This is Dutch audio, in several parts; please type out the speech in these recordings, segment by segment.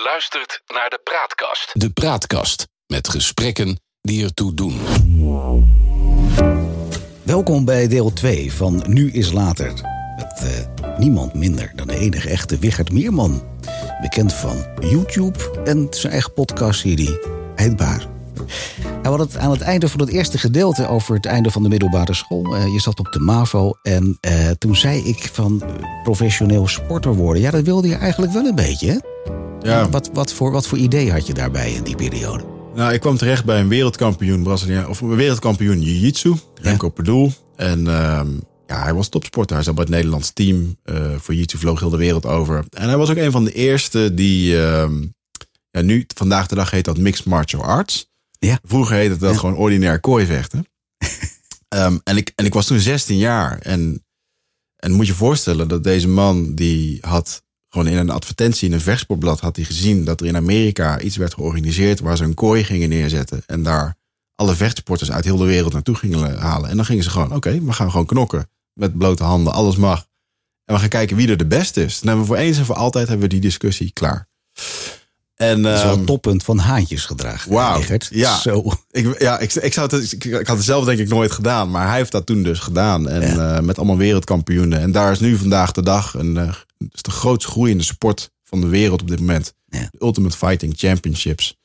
Je luistert naar de Praatkast. De Praatkast met gesprekken die ertoe doen. Welkom bij deel 2 van Nu is Later. Met eh, niemand minder dan de enige echte Wichert Meerman. Bekend van YouTube en zijn eigen podcastserie Eindbaar. We hadden het aan het einde van het eerste gedeelte over het einde van de middelbare school. Eh, je zat op de MAVO en eh, toen zei ik van professioneel sporter worden. Ja, dat wilde je eigenlijk wel een beetje, hè? Ja, Wat, wat, voor, wat voor idee had je daarbij in die periode? nou, ik kwam terecht bij een wereldkampioen Braziliaan, of een wereldkampioen Jiu-Jitsu, Renko Perdoel. En ehm, ja, hij was topsporter. Hij zat bij het Nederlands team eh, voor Jiu-Jitsu, vloog heel de wereld over. En hij was ook een van de eerste die, ehm, ja, nu, vandaag de dag heet dat Mixed Martial Arts. Ja. Vroeger heette dat gewoon ordinair kooivechten. Ehm, en, ik, en ik was toen 16 jaar. En, en moet je voorstellen dat deze man, die had gewoon in een advertentie in een vechtsportblad had hij gezien dat er in Amerika iets werd georganiseerd waar ze een kooi gingen neerzetten. En daar alle vechtsporters uit heel de wereld naartoe gingen halen. En dan gingen ze gewoon, oké, we gaan gewoon knokken. Met blote handen, alles mag. En we gaan kijken wie er de beste is. Dan hebben we voor eens en voor altijd hebben we die discussie klaar. En, Dat is wel ehm, het toppunt van haantjes gedragen. Wauw, ja. Zo. ik, ja, ik, ik, zou het, ik, ik had het zelf denk ik nooit gedaan. Maar hij heeft dat toen dus gedaan. En eh, met allemaal wereldkampioenen. En daar is nu vandaag de dag een, eh, is de grootst groeiende sport van de wereld op dit moment. Ja. De Ultimate Fighting Championships.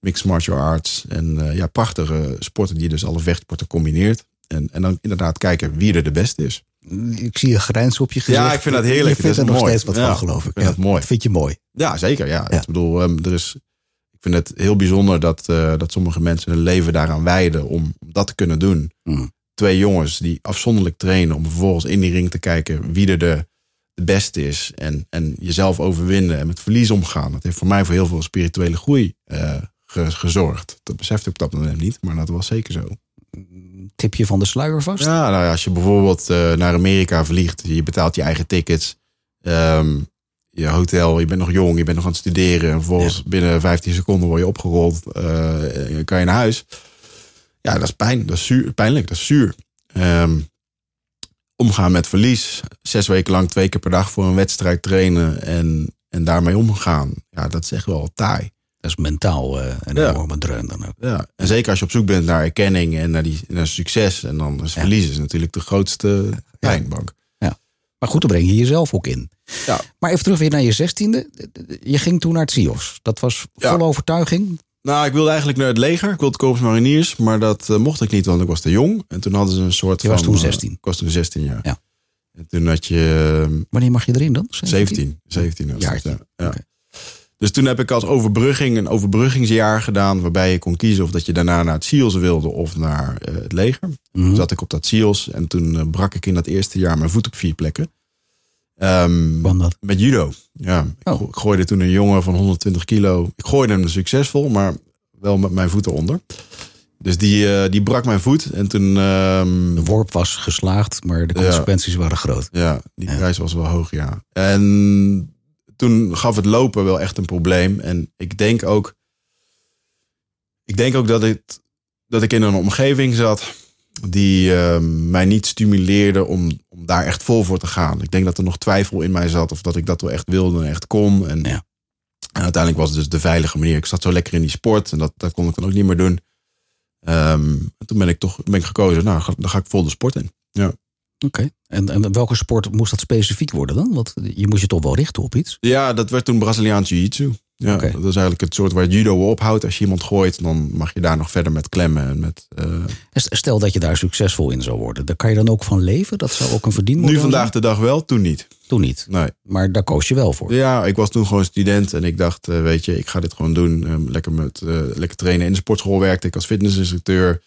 Mixed martial arts. En eh, ja, prachtige sporten die dus alle vechtsporten combineert. En, en dan inderdaad kijken wie er de beste is. Ik zie een grijns op je gezicht. Ja, ik vind dat heerlijk. Je vindt Dat er nog mooi. steeds wat Ja, van, geloof ik. ik vind dat mooi. vind je mooi. Ja, zeker. Ja. Ja. Ik bedoel, ehm, er is, ik vind het heel bijzonder dat, eh, dat sommige mensen hun leven daaraan wijden om, om dat te kunnen doen. Mm. Twee jongens die afzonderlijk trainen om vervolgens in die ring te kijken wie er de, de beste is. En, en jezelf overwinnen en met verlies omgaan. Dat heeft voor mij voor heel veel spirituele groei eh, ge- gezorgd. Dat besefte ik op dat moment niet, maar dat was zeker zo. Tipje van de sluier vast. Ja, nou ja, als je bijvoorbeeld eh, naar Amerika vliegt, je betaalt je eigen tickets, ehm, je hotel, je bent nog jong, je bent nog aan het studeren. En vervolgens binnen 15 seconden word je opgerold, en kan je naar huis. Ja, dat is pijn, dat is zuur, pijnlijk, dat is zuur. Ehm, omgaan met verlies, zes weken lang twee keer per dag voor een wedstrijd trainen en, en daarmee omgaan. Ja, dat is echt wel taai. Dat is mentaal eh, een Ja. enorme dreun dan ook. Ja, en zeker als je op zoek bent naar erkenning en naar, die, naar succes. En dan is Ja. verlies is natuurlijk de grootste pijnbank. Maar goed, dan breng je jezelf ook in. Ja. Maar even terug weer naar je zestiende. Je ging toen naar het CIOS. Dat was Ja. vol overtuiging. Nou, ik wilde eigenlijk naar het leger. Ik wilde Korps Mariniers. Maar dat eh, mocht ik niet, want ik was te jong. En toen hadden ze een soort Je van... was toen eh, 16. ik was toen 16 jaar. Ja. En toen had je eh, Wanneer mag je erin dan? 17. 17 was Jaartje. het, ja. Ja. Oké. Dus toen heb ik als overbrugging een overbruggingsjaar gedaan. Waarbij je kon kiezen of dat je daarna naar het SEALS wilde of naar eh, het leger. Mhm. Toen zat ik op dat SEALS. En toen eh, brak ik in dat eerste jaar mijn voet op vier plekken. Ehm, dat? met judo. Ja, ik Oh. ik gooide toen een jongen van 120 kilo. Ik gooide hem succesvol, maar wel met mijn voeten onder. Dus die, eh, die brak mijn voet. En toen, ehm, De worp was geslaagd, maar de Ja. consequenties waren groot. ja, die Ja. prijs was wel hoog, ja. En toen gaf het lopen wel echt een probleem. En ik denk ook, ik denk ook dat, dat ik in een omgeving zat die ehm, mij niet stimuleerde om, om daar echt vol voor te gaan. Ik denk dat er nog twijfel in mij zat of dat ik dat wel echt wilde en echt kon. En, Ja. en uiteindelijk was het dus de veilige manier. Ik zat zo lekker in die sport en dat, dat kon ik dan ook niet meer doen. Ehm, en toen ben ik toch ben ik gekozen, nou, ga- dan ga ik vol de sport in. Ja. Oké. En, en welke sport moest dat specifiek worden dan? Want je moest je toch wel richten op iets? Ja, dat werd toen Braziliaans Jiu-Jitsu. Ja. Dat is eigenlijk het soort waar judo ophoudt. Als je iemand gooit, dan mag je daar nog verder met klemmen. En met, eh, Stel dat je daar succesvol in zou worden. Daar kan je dan ook van leven? Dat zou ook een verdienmodel nu vandaag de dag wel, toen niet. Toen niet. Nee. Maar daar koos je wel voor. Ja, ik was toen gewoon student en ik dacht, eh, weet je, ik ga dit gewoon doen. Ehm, lekker, met, eh, lekker trainen. In de sportschool werkte ik als fitnessinstructeur.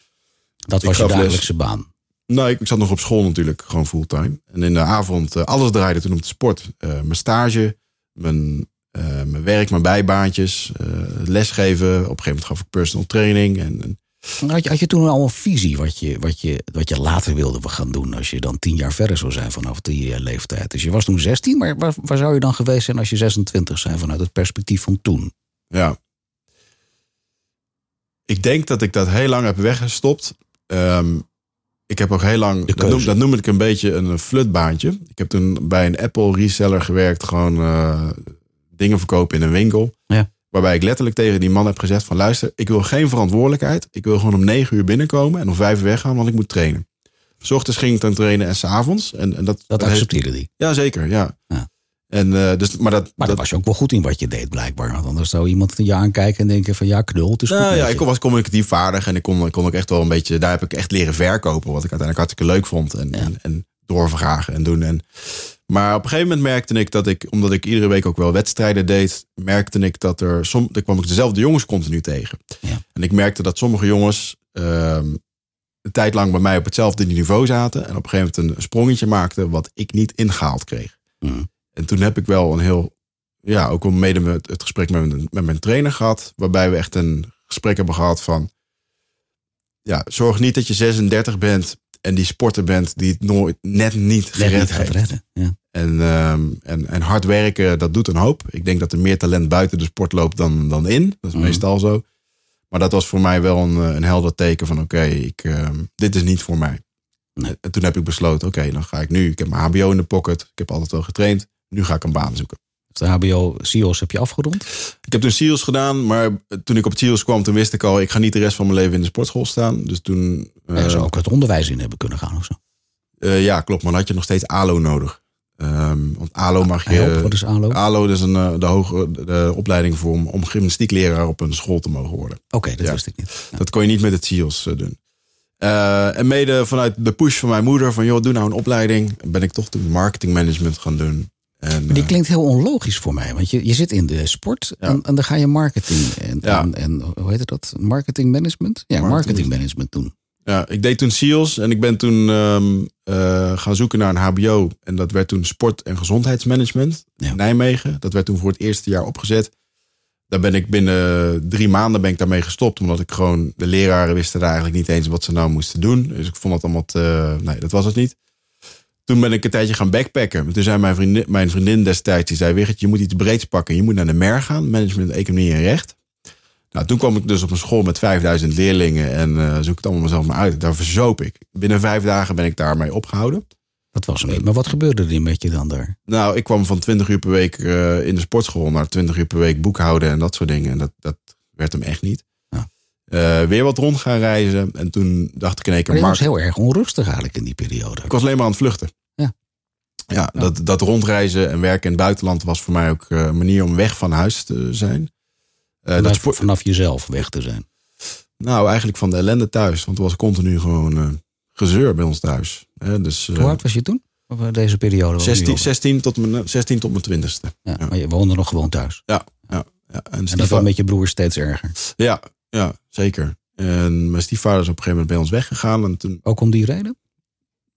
Dat was je les. dagelijkse baan. Nou, ik, ik zat nog op school natuurlijk, gewoon fulltime. En in de avond, alles draaide toen om de sport. Mijn stage, mijn, eh, mijn werk, mijn bijbaantjes, eh, lesgeven. Op een gegeven moment gaf ik personal training. En, Had je, had je toen al een visie wat je, wat, je, wat je later wilde gaan doen als je dan tien jaar verder zou zijn vanaf die eh, leeftijd? Dus je was toen 16, maar waar, waar zou je dan geweest zijn als je 26 zijn vanuit het perspectief van toen? Ja. Ik denk dat ik dat heel lang heb weggestopt. Ehm, ik heb ook heel lang, dat noem, dat noem ik een beetje een flutbaantje. Ik heb toen bij een Apple reseller gewerkt, gewoon dingen verkopen in een winkel. Ja. Waarbij ik letterlijk tegen die man heb gezegd van luister, ik wil geen verantwoordelijkheid. Ik wil gewoon om negen uur binnenkomen en om vijf uur weggaan, want ik moet trainen. S ochtends ging ik dan trainen en s'avonds. En, en dat, Dat accepteerde die. Ja, zeker, ja. Ja. En, eh, dus, maar dat, Maar daar dat, was je ook wel goed in wat je deed, blijkbaar. Want anders zou iemand je aankijken en denken van ja, knul, het is nou, ja, ik was communicatief vaardig en ik kon, ik kon ook echt wel een beetje, daar heb ik echt leren verkopen, wat ik uiteindelijk hartstikke leuk vond. En, Ja. en, en doorvragen en doen. En, maar op een gegeven moment merkte ik dat ik, omdat ik iedere week ook wel wedstrijden deed, merkte ik dat er, som, er kwam ik dezelfde jongens continu tegen. Ja. En ik merkte dat sommige jongens ehm, een tijd lang bij mij op hetzelfde niveau zaten en op een gegeven moment een sprongetje maakten wat ik niet ingehaald kreeg. En toen heb ik wel een heel, ja, ook al mede met het gesprek met, mijn- met mijn trainer gehad. Waarbij we echt een gesprek hebben gehad van, ja, zorg niet dat je 36 bent en die sporter bent die het nooit, net niet Net gered niet gaat heeft. redden. Ja. En, ehm, en, en hard werken, dat doet een hoop. Ik denk dat er meer talent buiten de sport loopt dan, dan in. Dat is Mhm. meestal zo. Maar dat was voor mij wel een, eh, een helder teken van oké, ik ehm, dit is niet voor mij. Nee. En toen heb ik besloten, oké, dan ga ik nu. Ik heb mijn HBO in de pocket. Ik heb altijd wel getraind. Nu ga ik een baan zoeken. De HBO CIO's heb je afgerond. Ik heb toen SEALS gedaan, maar toen ik op het SEALS kwam, toen wist ik al, ik ga niet de rest van mijn leven in de sportschool staan. Dus toen. Daar zou ook het onderwijs in hebben kunnen gaan of zo. eh, ja, klopt. Maar dan had je nog steeds ALO nodig. Ehm, want ALO mag je. Help, wat is ALO? Oké, ALO dat is een, eh, de, hoge, de opleiding voor om, om gymnastiekleraar op een school te mogen worden. dat Ja. wist ik niet. Ja. Dat kon je niet met het eh, doen. En mede vanuit de push van mijn moeder van joh, doe nou een opleiding. Ben ik toch toen marketingmanagement gaan doen. En, Maar die eh, klinkt heel onlogisch voor mij. Want je, je zit in de sport Ja. en, en dan ga je marketing en, Ja. en, en hoe heet dat? Marketing management? Ja, Marketing- marketing management doen. Ja, ik deed toen SEALS en ik ben toen ehm, eh, gaan zoeken naar een HBO. En dat werd toen sport- en gezondheidsmanagement Ja. in Nijmegen. Dat werd toen voor het eerste jaar opgezet. Daar ben ik binnen drie maanden ben ik daarmee gestopt. Omdat ik gewoon, de leraren wisten daar eigenlijk niet eens wat ze nou moesten doen. Dus ik vond dat allemaal te, nee, dat was het niet. Toen ben ik een tijdje gaan backpacken. Toen zei mijn vriendin, mijn vriendin destijds, die zei, Wigert, je moet iets breeds pakken. Je moet naar de MER gaan, management, economie en recht. Nou, toen kwam ik dus op een school met 5000 leerlingen en eh, zoek het allemaal mezelf maar uit. Daar verzoop ik. Binnen vijf dagen ben ik daarmee opgehouden. Dat was hem niet. Maar wat gebeurde er met je dan daar? Nou, ik kwam van 20 uur per week eh, in de sportschool naar 20 uur per week boekhouden en dat soort dingen. En dat, dat werd hem echt niet. Eh, weer wat rond gaan reizen. En toen dacht ik in één keer, Maar Mark, was heel erg onrustig eigenlijk in die periode. ik was alleen maar aan het vluchten. Ja. Ja, Dat, dat rondreizen en werken in het buitenland was voor mij ook eh, een manier om weg van huis te zijn. Eh, dat Vanaf, sport- vanaf jezelf weg te zijn. Nou, eigenlijk van de ellende thuis. Want er was continu gewoon gezeur bij ons thuis. Hè, dus, Hoe oud was je toen? Of deze periode? waar we nu 16, over- 16, tot mijn, 16 tot mijn 20ste. Ja, ja. Maar je woonde nog gewoon thuis. Ja, ja, ja. En, En dat was met je broer steeds erger. ja, ja, zeker. En mijn stiefvader is op een gegeven moment bij ons weggegaan. En toen Ook om die reden?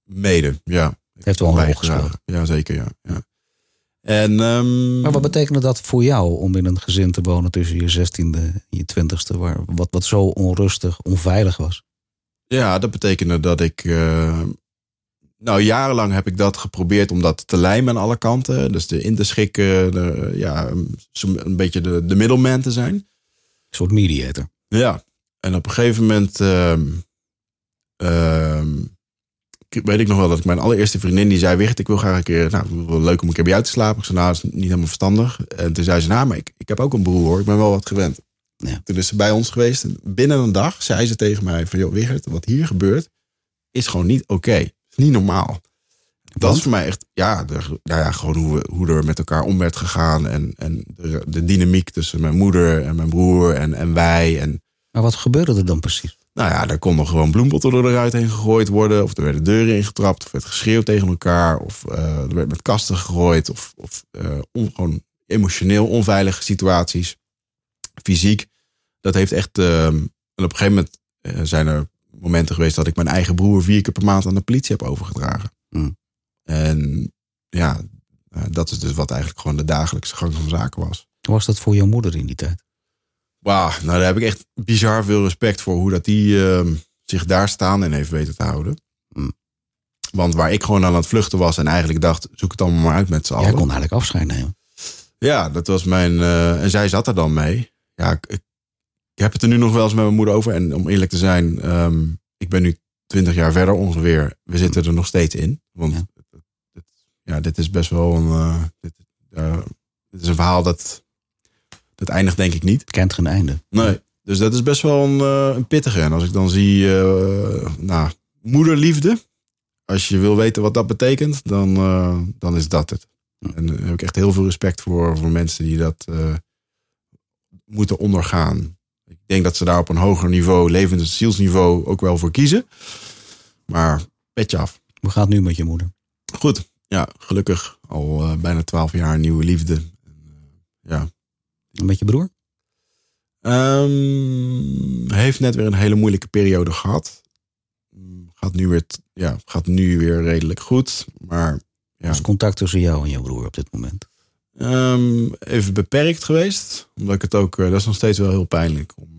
mede, ja. Heeft wel een rol gespeeld. Ja, zeker, ja. ja. En, ehm, Maar wat betekende dat voor jou om in een gezin te wonen tussen je 16e en je 20ste, waar, wat, wat zo onrustig, onveilig was? Ja, dat betekende dat ik. eh, nou, jarenlang heb ik dat geprobeerd om dat te lijmen aan alle kanten. Dus de in te schikken, de, ja, een beetje de, de middleman te zijn. Een soort mediator. Ja, en op een gegeven moment. ehm, ehm, weet ik nog wel dat ik mijn allereerste vriendin die zei: Wicht, ik wil graag een keer. Nou, leuk om een keer bij jou te slapen. Ik zei: Nou, dat is niet helemaal verstandig. En toen zei ze: Nou, maar ik, ik heb ook een broer hoor. Ik ben wel wat gewend. Ja. Toen is ze bij ons geweest. En binnen een dag zei ze tegen mij: van, Joh, Wigert, wat hier gebeurt is gewoon niet oké. Is niet normaal. Dat Want? is voor mij echt, ja, de, nou ja gewoon hoe, we, hoe er met elkaar om werd gegaan. En, en de, de dynamiek tussen mijn moeder en mijn broer en, en wij. En Maar wat gebeurde er dan precies? nou ja, er konden gewoon bloembottelen eruit heen gegooid worden. Of er werden deuren ingetrapt. Of werd geschreeuwd tegen elkaar. Of eh, er werd met kasten gegooid. Of, of eh, on- gewoon emotioneel onveilige situaties. Fysiek. Dat heeft echt... ehm, en op een gegeven moment eh, zijn er momenten geweest... dat ik mijn eigen broer vier keer per maand aan de politie heb overgedragen. Hmm. En ja, eh, dat is dus wat eigenlijk gewoon de dagelijkse gang van zaken was. Hoe was dat voor jouw moeder in die tijd? Wauw, nou daar heb ik echt bizar veel respect voor hoe dat die ehm, zich daar staan en heeft weten te houden. Hmm. Want waar ik gewoon aan het vluchten was en eigenlijk dacht, zoek het allemaal maar uit met z'n Jij allen. kon eigenlijk afscheid nemen. Ja, dat was mijn. eh, en zij zat er dan mee. Ja, ik, ik, ik heb het er nu nog wel eens met mijn moeder over. En om eerlijk te zijn, ehm, ik ben nu twintig jaar verder ongeveer. We zitten er nog steeds in. Want Ja. Ja, dit is best wel een. eh, dit, dit is een verhaal dat. het eindigt denk ik niet. Het kent geen einde. Nee. Dus dat is best wel een, eh, een pittige. En als ik dan zie, nou, moederliefde. Als je wil weten wat dat betekent, dan, dan is dat het. En daar heb ik echt heel veel respect voor, voor mensen die dat moeten ondergaan. Ik denk dat ze daar op een hoger niveau, levend en zielsniveau, ook wel voor kiezen. Maar petje af. Hoe gaat het nu met je moeder? Goed, ja, gelukkig al eh, bijna twaalf jaar nieuwe liefde. En, eh, ja. En met je broer? Ehm, heeft net weer een hele moeilijke periode gehad. Mm, Gaat nu weer, ja, gaat nu weer redelijk goed. Maar ja, Is contact tussen jou en je broer op dit moment? Ehm, even beperkt geweest. Omdat ik het ook, eh, dat is nog steeds wel heel pijnlijk. Om,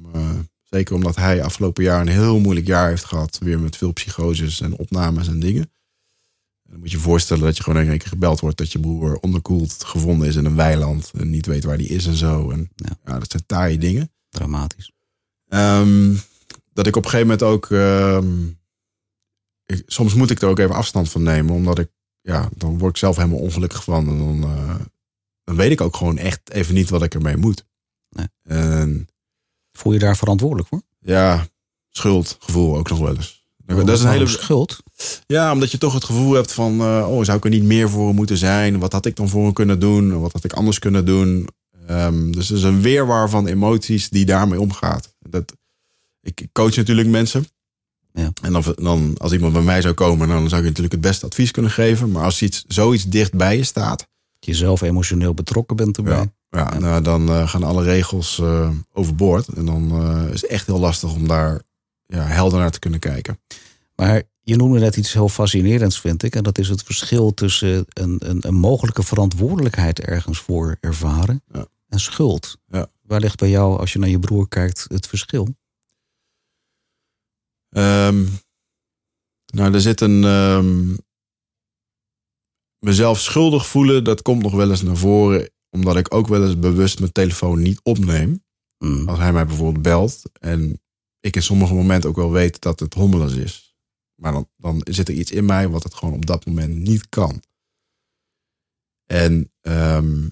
zeker omdat hij afgelopen jaar een heel moeilijk jaar heeft gehad. Weer met veel psychoses en opnames en dingen. En dan moet je je voorstellen dat je gewoon in één keer gebeld wordt dat je broer onderkoeld gevonden is in een weiland. En niet weet waar die is en zo. En Ja. ja, dat zijn taaie dingen. Dramatisch. Ehm, dat ik op een gegeven moment ook. ehm, ik- soms moet ik er ook even afstand van nemen, omdat ik. Ja, dan word ik zelf helemaal ongelukkig van. En dan, eh, dan weet ik ook gewoon echt even niet wat ik ermee moet. Nee. En Voel je daar verantwoordelijk voor? ja, schuldgevoel ook nog wel eens. Dat is een hele. schuld. Ja, omdat je toch het gevoel hebt van. eh, oh, zou ik er niet meer voor moeten zijn? Wat had ik dan voor hem kunnen doen? Wat had ik anders kunnen doen? Ehm, dus het is een weerwar van emoties die daarmee omgaat. Dat, ik coach natuurlijk mensen. Ja. En dan, dan, als iemand bij mij zou komen, dan zou ik natuurlijk het beste advies kunnen geven. Maar als iets, zoiets dicht bij je staat, Dat je zelf emotioneel betrokken bent erbij. ja, ja, Nou, dan eh, gaan alle regels eh, overboord. En dan is het echt heel lastig om daar ja, helder naar te kunnen kijken. Maar je noemde net iets heel fascinerends, vind ik. En dat is het verschil tussen een, een, een mogelijke verantwoordelijkheid ergens voor ervaren Ja. en schuld. Ja. Waar ligt bij jou, als je naar je broer kijkt, het verschil? Ehm, nou, er zit een. ehm, mezelf schuldig voelen, dat komt nog wel eens naar voren. Omdat ik ook wel eens bewust mijn telefoon niet opneem. Mm. Als hij mij bijvoorbeeld belt. En ik in sommige momenten ook wel weet dat het hommeles is. Maar dan, dan zit er iets in mij wat het gewoon op dat moment niet kan. En ehm,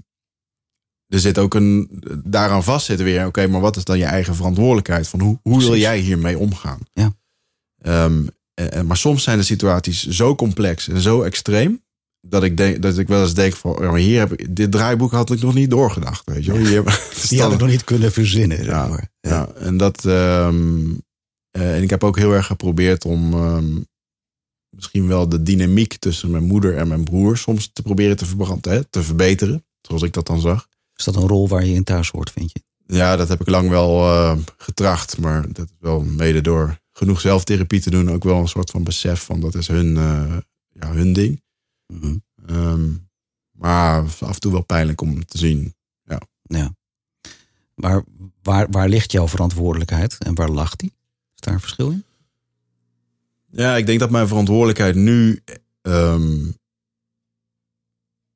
er zit ook een. Daaraan vast zit weer. Oké, maar wat is dan je eigen verantwoordelijkheid? Van hoe, hoe wil jij hiermee omgaan? Ja. Ehm, en- maar soms zijn de situaties zo complex en zo extreem. Dat ik, denk, dat ik wel eens denk van, ja, maar hier heb ik, dit draaiboek had ik nog niet doorgedacht. Weet je? Hier, Die had ik nog niet kunnen verzinnen. Ja, maar. ja, en dat. ehm, eh, en ik heb ook heel erg geprobeerd om ehm, misschien wel de dynamiek tussen mijn moeder en mijn broer soms te proberen te, verbranden, te verbeteren. Zoals ik dat dan zag. Is dat een rol waar je in thuis hoort, vind je? Ja, dat heb ik lang wel eh, getracht. Maar dat is wel mede door genoeg zelftherapie te doen. Ook wel een soort van besef van dat is hun, eh, ja, hun ding. Mhm. Ehm, maar af en toe wel pijnlijk om te zien. Ja. Maar waar, waar ligt jouw verantwoordelijkheid en waar lag die? Is daar een verschil in? Ja, ik denk dat mijn verantwoordelijkheid nu ehm,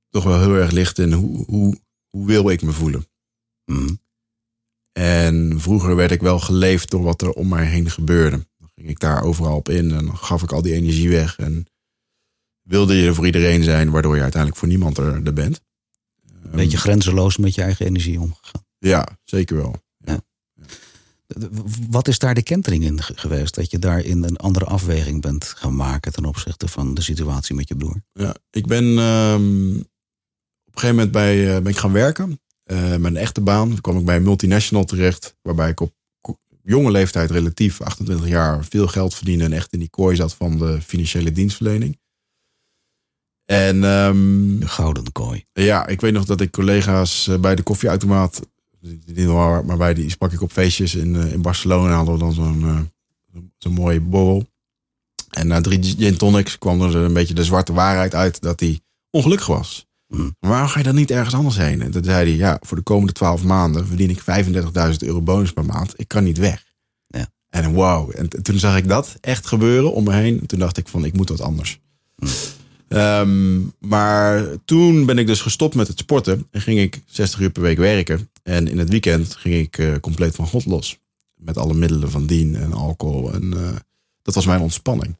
toch wel heel erg ligt in hoe, hoe, hoe wil ik me voelen. Mhm. En vroeger werd ik wel geleefd door wat er om mij heen gebeurde. Dan ging ik daar overal op in en dan gaf ik al die energie weg. En wilde je er voor iedereen zijn, waardoor je uiteindelijk voor niemand er, er bent. Ehm, Beetje grenzeloos met je eigen energie omgegaan. Ja, zeker wel. Wat is daar de kentering in ge- geweest? Dat je daarin een andere afweging bent gaan maken ten opzichte van de situatie met je broer? Ja, ik ben ehm, op een gegeven moment bij, eh, ben ik gaan werken. Eh mijn echte baan. Toen kwam ik bij een multinational terecht. Waarbij ik op jonge leeftijd, relatief 28 jaar, veel geld verdiende. En echt in die kooi zat van de financiële dienstverlening. En ehm, De gouden kooi. ja, ik weet nog dat ik collega's eh, bij de koffieautomaat. Niet waar, maar bij die sprak ik op feestjes in, eh, in Barcelona. Hadden we dan zo'n eh, zo'n mooie borrel. En na drie gin tonics kwam er een beetje de zwarte waarheid uit dat hij ongelukkig was. Maar waarom ga je dan niet ergens anders heen? En toen zei hij, ja, voor de komende twaalf maanden verdien ik 35.000 euro bonus per maand. Ik kan niet weg. Ja. En wow. En toen zag ik dat echt gebeuren om me heen. En toen dacht ik van, ik moet wat anders. Ehm, maar toen ben ik dus gestopt met het sporten. En ging ik 60 uur per week werken. En in het weekend ging ik eh, compleet van God los. Met alle middelen van dien en alcohol. En eh, dat was mijn ontspanning.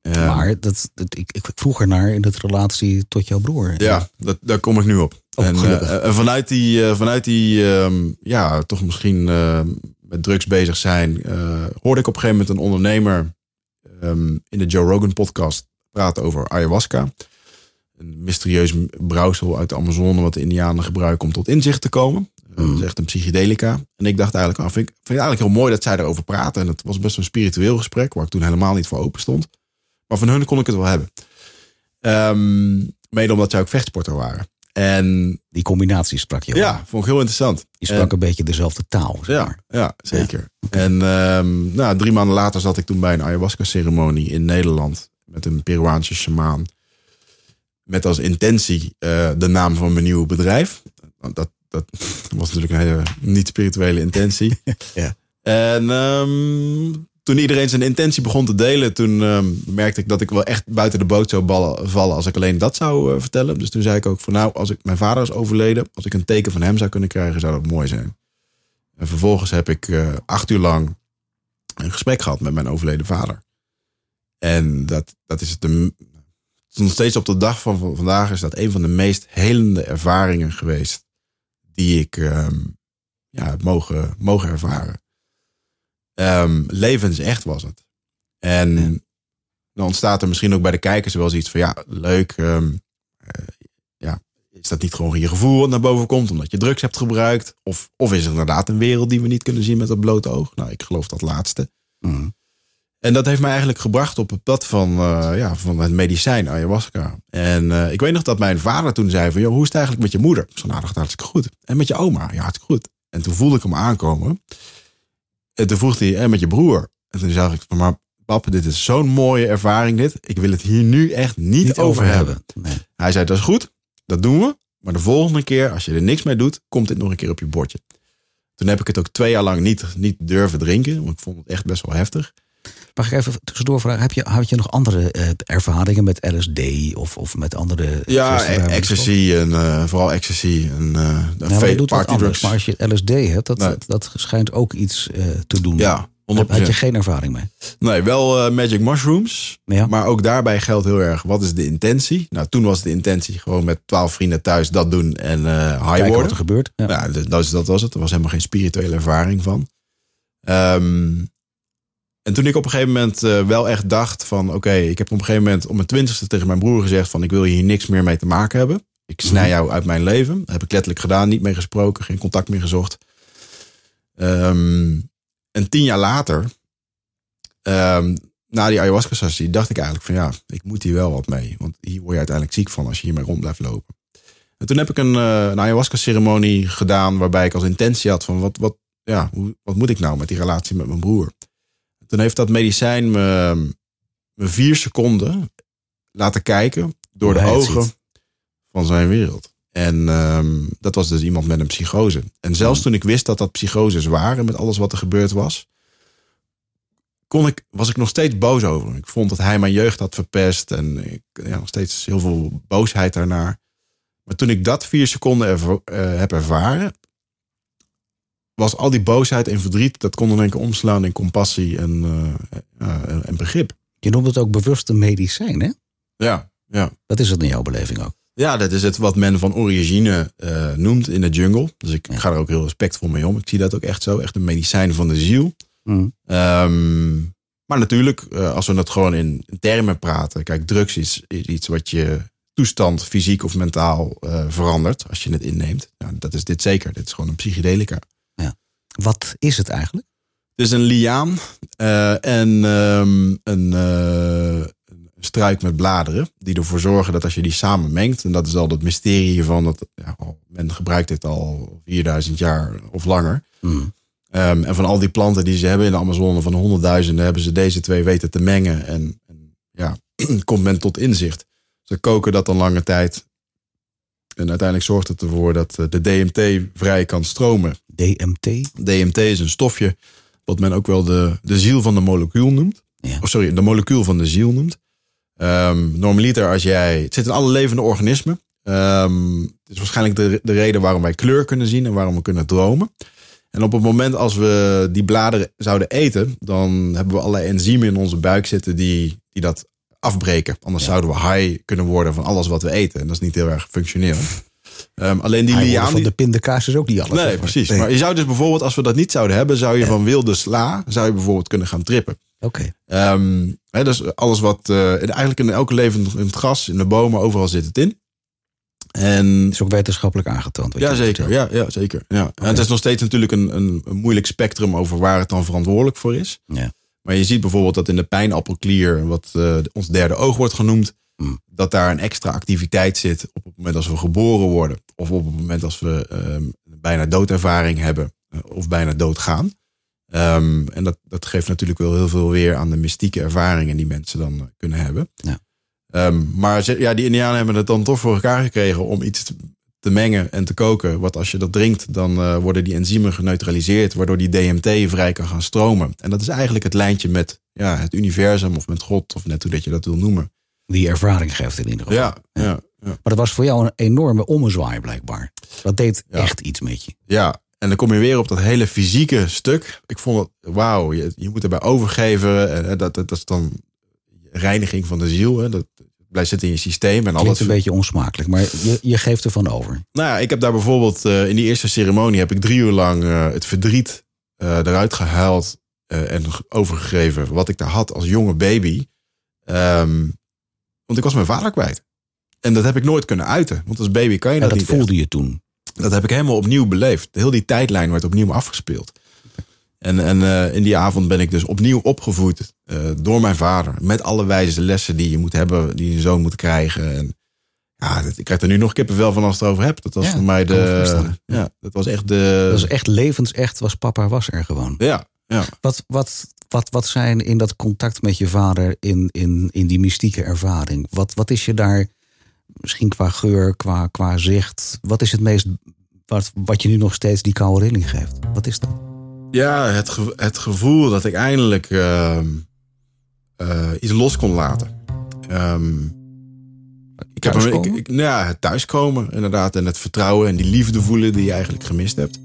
Ehm, maar dat, dat, ik, ik vroeg er naar in de relatie tot jouw broer. ja, dat, daar kom ik nu op. Oh, en, eh, en vanuit die, vanuit die ehm, ja, toch misschien met drugs bezig zijn, hoorde ik op een gegeven moment een ondernemer in de Joe Rogan podcast praten over ayahuasca. Een mysterieus brouwsel uit de Amazone wat de Indianen gebruiken om tot inzicht te komen. Eh, Dat is echt een psychedelica. En ik dacht eigenlijk, ah, vind, ik, vind het eigenlijk heel mooi dat zij daarover praten. En het was best een spiritueel gesprek, waar ik toen helemaal niet voor open stond. Maar van hun kon ik het wel hebben. Ehm, mede omdat zij ook vechtsporter waren. En Die combinatie sprak je ja, vond ik heel interessant. Die sprak een beetje dezelfde taal. Zeg Ja, maar. ja zeker. En ehm, nou, drie maanden later zat ik toen bij een ayahuasca-ceremonie in Nederland. Met een Peruaanse shamaan. Met als intentie eh, de naam van mijn nieuwe bedrijf. Want Dat, dat was natuurlijk een hele niet-spirituele intentie. Ja. En ehm, toen iedereen zijn intentie begon te delen, toen ehm, merkte ik dat ik wel echt buiten de boot zou ballen, vallen als ik alleen dat zou eh, vertellen. Dus toen zei ik ook van nou, als ik mijn vader is overleden, als ik een teken van hem zou kunnen krijgen, zou dat mooi zijn. En vervolgens heb ik eh, acht uur lang een gesprek gehad met mijn overleden vader. En dat, dat is het de, nog steeds op de dag van van vandaag is dat een van de meest helende ervaringen geweest die ik ehm, ja, heb mogen, mogen ervaren. Ehm, levensecht was het. En dan ontstaat er misschien ook bij de kijkers wel zoiets van ja, leuk. ehm, eh, ja, is dat niet gewoon je gevoel wat naar boven komt omdat je drugs hebt gebruikt? Of, of is er inderdaad een wereld die we niet kunnen zien met het blote oog? Nou, ik geloof dat laatste. Mhm. En dat heeft mij eigenlijk gebracht op het pad van, eh, ja, van het medicijn, ayahuasca. En eh, ik weet nog dat mijn vader toen zei van... Joh, hoe is het eigenlijk met je moeder? Ik zei, nou, dat gaat hartstikke goed. En met je oma? Ja, hartstikke goed. En toen voelde ik hem aankomen. En toen vroeg hij, en met je broer? En toen zag ik maar pap, dit is zo'n mooie ervaring dit. Ik wil het hier nu echt niet, Niet over hebben. Nee. Hij zei, dat is goed, dat doen we. Maar de volgende keer, als je er niks mee doet, komt dit nog een keer op je bordje. Toen heb ik het ook twee jaar lang niet, niet durven drinken. Want ik vond het echt best wel heftig. Mag ik even tussendoor vragen? Heb je, had je nog andere eh, ervaringen met LSD of, of met andere... Ja, hebben ecstasy en eh, vooral ecstasy en doet wat party drugs. Maar als je LSD hebt, dat, Nee. dat, dat schijnt ook iets te doen. Ja, 100%. Heb- Had je geen ervaring mee? Nee, wel magic mushrooms. Ja. Maar ook daarbij geldt heel erg, wat is de intentie? Nou, toen was de intentie gewoon met twaalf vrienden thuis dat doen en eh high Kijken wat worden. er gebeurt. Ja. Ja, dus dat, dat was het. Er was helemaal geen spirituele ervaring van. Ehm, en toen ik op een gegeven moment eh, wel echt dacht van... oké, ik heb op een gegeven moment om mijn twintigste tegen mijn broer gezegd... van ik wil hier niks meer mee te maken hebben. Ik snij jou uit mijn leven. Dat heb ik letterlijk gedaan. Niet meer gesproken, geen contact meer gezocht. Ehm, en tien jaar later, ehm, na die ayahuasca-sessie... dacht ik eigenlijk van ja, ik moet hier wel wat mee. Want hier word je uiteindelijk ziek van als je hiermee rond blijft lopen. En toen heb ik een, eh, een ayahuasca-ceremonie gedaan... waarbij ik als intentie had van wat, wat, ja, hoe, wat moet ik nou met die relatie met mijn broer? Toen heeft dat medicijn me, me vier seconden laten kijken... door de ogen ziet. van zijn wereld. En ehm, dat was dus iemand met een psychose. En zelfs toen ik wist dat dat psychoses waren... met alles wat er gebeurd was... Kon ik, was ik nog steeds boos over. Ik vond dat hij mijn jeugd had verpest. En ik ja, nog steeds heel veel boosheid daarnaar. Maar toen ik dat vier seconden eh, heb ervaren, was al die boosheid en verdriet, dat kon in één keer omslaan in compassie en, eh, ja, en, en begrip. Je noemt het ook bewust een medicijn, hè? Ja, ja. Dat is het in jouw beleving ook. ja, dat is het wat men van origine eh, noemt in de jungle. Dus ik Ja. ga er ook heel respectvol mee om. Ik zie dat ook echt zo, echt een medicijn van de ziel. Mhm. Ehm, maar natuurlijk, eh, als we het gewoon in termen praten. Kijk, drugs is, is iets wat je toestand fysiek of mentaal eh, verandert als je het inneemt. Ja, dat is dit zeker. Dit is gewoon een psychedelica. Wat is het eigenlijk? Het is een liaan eh, en ehm, een, een struik met bladeren. Die ervoor zorgen dat als je die samen mengt. En dat is al het mysterie hiervan. Dat, ja, men gebruikt dit al 4000 jaar of langer. Ehm, en van al die planten die ze hebben in de Amazone, van de honderdduizenden, hebben ze deze twee weten te mengen. En, en ja, komt men tot inzicht. Ze koken dat dan lange tijd. En uiteindelijk zorgt het ervoor dat eh, de DMT vrij kan stromen. DMT? DMT is een stofje wat men ook wel de, de ziel van de molecuul noemt. Ja. Of sorry, de molecuul van de ziel noemt. Ehm normaliter als jij... Het zit in alle levende organismen. Ehm, het is waarschijnlijk de, de reden waarom wij kleur kunnen zien en waarom we kunnen dromen. En op het moment als we die bladeren zouden eten, dan hebben we allerlei enzymen in onze buik zitten die, die dat afbreken. Anders Ja. zouden we high kunnen worden van alles wat we eten. En dat is niet heel erg functioneel. Ehm, alleen die liaan... van die- de pindakaas is ook niet alles. Nee, precies. Nee. Maar je zou dus bijvoorbeeld, als we dat niet zouden hebben, zou je van wilde sla, zou je bijvoorbeeld kunnen gaan trippen. Oké. Ehm, hè, dus alles wat, eh, eigenlijk in elke levend in het gras, in de bomen, overal zit het in. En is ook wetenschappelijk aangetoond. ja, zeker. Ja, ja, zeker. Ja. En het is nog steeds natuurlijk een, een, een moeilijk spectrum over waar het dan verantwoordelijk voor is. Ja. Maar je ziet bijvoorbeeld dat in de pijnappelklier, wat eh, ons derde oog wordt genoemd, Hmm. dat daar een extra activiteit zit op het moment als we geboren worden. Of op het moment als we ehm, bijna doodervaring hebben eh, of bijna doodgaan. Ehm, en dat, dat geeft natuurlijk wel heel veel weer aan de mystieke ervaringen die mensen dan eh, kunnen hebben. Ja. Ehm, maar ze- ja, die Indianen hebben het dan toch voor elkaar gekregen om iets te- te mengen en te koken. Wat als je dat drinkt, dan eh, worden die enzymen geneutraliseerd, waardoor die DMT vrij kan gaan stromen. En dat is eigenlijk het lijntje met ja, het universum of met God, of net hoe dat je dat wil noemen. Die ervaring geeft in ieder geval. Ja, ja, ja. Maar dat was voor jou een enorme ommezwaai blijkbaar. Dat deed Ja. echt iets met je. Ja, en dan kom je weer op dat hele fysieke stuk. Ik vond het, wauw, je, je moet erbij overgeven. En dat, dat, dat is dan reiniging van de ziel. Hè. Dat blijft zitten in je systeem. En Klinkt alles. een beetje onsmakelijk, maar je, je geeft ervan over. Nou ja, ik heb daar bijvoorbeeld eh, in die eerste ceremonie heb ik drie uur lang eh, het verdriet eh, eruit gehuild eh, en overgegeven wat ik daar had als jonge baby. Ehm, want ik was mijn vader kwijt. En dat heb ik nooit kunnen uiten. Want als baby kan je dat, dat niet voelde je toen. Dat heb ik helemaal opnieuw beleefd. Heel die tijdlijn werd opnieuw afgespeeld. En, en eh, in die avond ben ik dus opnieuw opgevoed eh, door mijn vader. Met alle wijze lessen die je moet hebben, die je zoon moet krijgen. En ja, dat- ik krijg er nu nog kippenvel van als ik het over heb. Dat was Ja, voor mij de. Ja, dat was echt de. Dat was echt levensecht, was papa was er gewoon. Ja, ja. Wat, wat, wat, wat zijn in dat contact met je vader, in, in, in die mystieke ervaring? Wat, wat is je daar, misschien qua geur, qua, qua zicht, wat is het meest, wat, wat je nu nog steeds die koude rilling geeft? Wat is dat? ja het, ge- het gevoel dat ik eindelijk ehm, eh, iets los kon laten. Ehm, ik heb een, ik, Thuiskomen? ik- nou ja, het thuiskomen inderdaad. En het vertrouwen en die liefde voelen die je eigenlijk gemist hebt.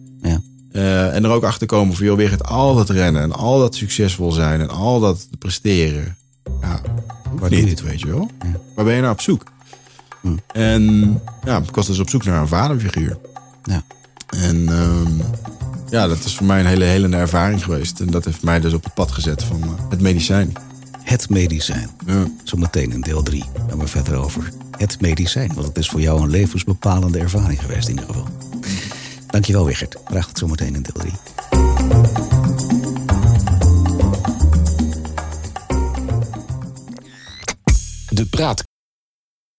Eh, en er ook achter komen van, joh, weer het al dat rennen en al dat succesvol zijn en al dat presteren. Ja, Waar niet, het weet je wel. Ja. Waar ben je naar op zoek? Hm. En ja, ik was dus op zoek naar een vaderfiguur. Ja. En ehm, ja, dat is voor mij een hele helende ervaring geweest. En dat heeft mij dus op het pad gezet van eh, het medicijn. Het medicijn. Ja. Zometeen in deel 3 gaan we verder over het medicijn. Want het is voor jou een levensbepalende ervaring geweest in ieder geval. Dankjewel, Wigert. Graag tot zometeen in deel 3. De Praat